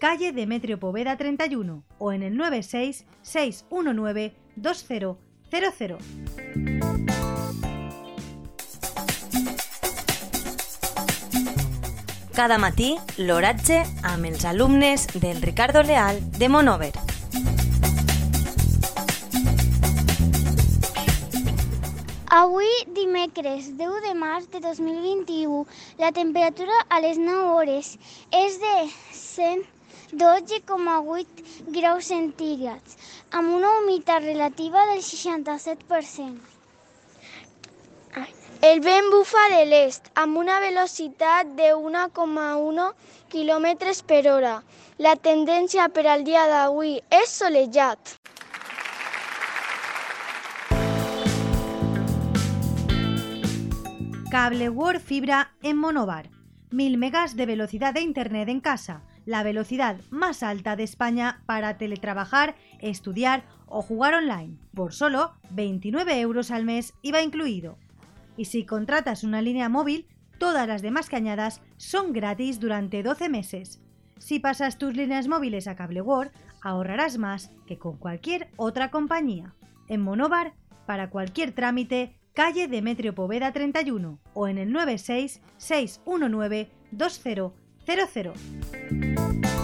calle Demetrio Poveda 31 o en el 96 619 2000. Cada matí, l'oratge amb els alumnes del Ricardo Leal de Monover. Avui, dimecres 10 de març de 2021, la temperatura a les 9 hores és de 112,8 graus centígrads, amb una humitat relativa del 67%. El vent bufa de l'est amb una velocitat de 1,1 km per hora. La tendència per al dia d'avui és solejat. Cable World Fibra en Monobar. 1000 megas de velocidad de Internet en casa, la velocidad más alta de España para teletrabajar, estudiar o jugar online, por solo 29 euros al mes IVA incluido. Y si contratas una línea móvil, todas las demás cañadas son gratis durante 12 meses. Si pasas tus líneas móviles a Cable World, ahorrarás más que con cualquier otra compañía. En Monobar, para cualquier trámite, calle Demetrio Poveda 31 o en el 96 619 2000.